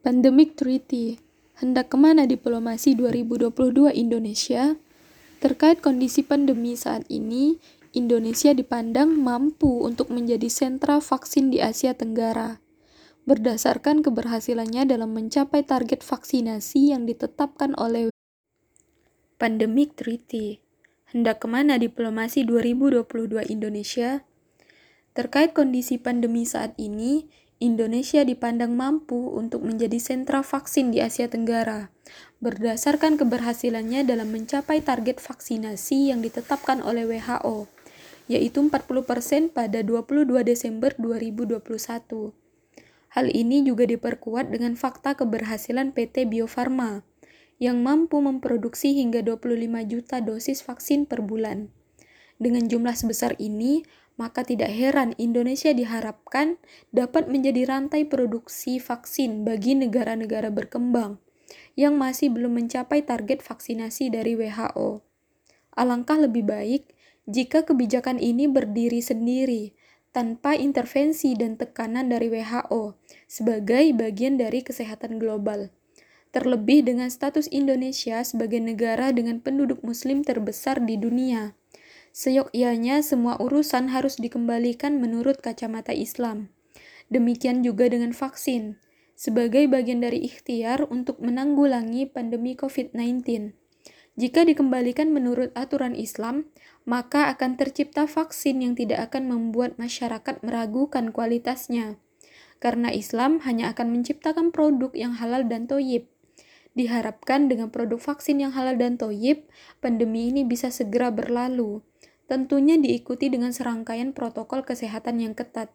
Pandemic Treaty Hendak ke mana diplomasi 2022 Indonesia? Terkait kondisi pandemi saat ini, Indonesia dipandang mampu untuk menjadi sentra vaksin di Asia Tenggara. Berdasarkan keberhasilannya dalam mencapai target vaksinasi yang ditetapkan oleh Pandemic Treaty. Hendak ke mana diplomasi 2022 Indonesia? Terkait kondisi pandemi saat ini, Indonesia dipandang mampu untuk menjadi sentra vaksin di Asia Tenggara, berdasarkan keberhasilannya dalam mencapai target vaksinasi yang ditetapkan oleh WHO, yaitu 40% pada 22 Desember 2021. Hal ini juga diperkuat dengan fakta keberhasilan PT Bio Farma yang mampu memproduksi hingga 25 juta dosis vaksin per bulan. Dengan jumlah sebesar ini, maka tidak heran Indonesia diharapkan dapat menjadi rantai produksi vaksin bagi negara-negara berkembang yang masih belum mencapai target vaksinasi dari WHO. Alangkah lebih baik jika kebijakan ini berdiri sendiri tanpa intervensi dan tekanan dari WHO sebagai bagian dari kesehatan global. Terlebih dengan status Indonesia sebagai negara dengan penduduk muslim terbesar di dunia Seyogyanya semua urusan harus dikembalikan menurut kacamata Islam. Demikian juga dengan vaksin, sebagai bagian dari ikhtiar untuk menanggulangi pandemi COVID-19. Jika dikembalikan menurut aturan Islam, maka akan tercipta vaksin yang tidak akan membuat masyarakat meragukan kualitasnya. Karena Islam hanya akan menciptakan produk yang halal dan toyib. Diharapkan dengan produk vaksin yang halal dan toyib, pandemi ini bisa segera berlalu tentunya diikuti dengan serangkaian protokol kesehatan yang ketat.